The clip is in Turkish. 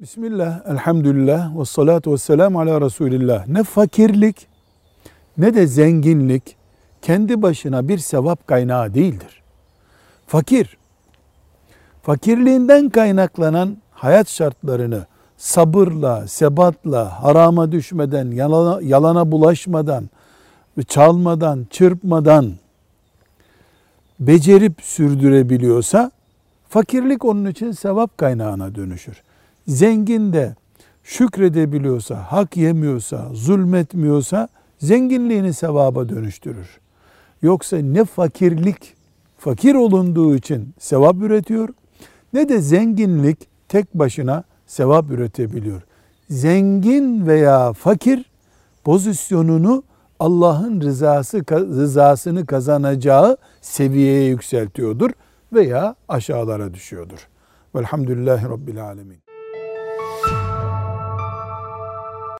Bismillah, elhamdülillah, ve salatu ve selamu ala Resulillah. Ne fakirlik ne de zenginlik kendi başına bir sevap kaynağı değildir. Fakir, fakirliğinden kaynaklanan hayat şartlarını sabırla, sebatla, harama düşmeden, yalana, yalana bulaşmadan, çalmadan, çırpmadan becerip sürdürebiliyorsa fakirlik onun için sevap kaynağına dönüşür. Zengin de şükredebiliyorsa, hak yemiyorsa, zulmetmiyorsa zenginliğini sevaba dönüştürür. Yoksa ne fakirlik fakir olunduğu için sevap üretiyor ne de zenginlik tek başına sevap üretebiliyor. Zengin veya fakir pozisyonunu Allah'ın rızası rızasını kazanacağı seviyeye yükseltiyordur veya aşağılara düşüyordur. Velhamdülillahi Rabbil Alemin.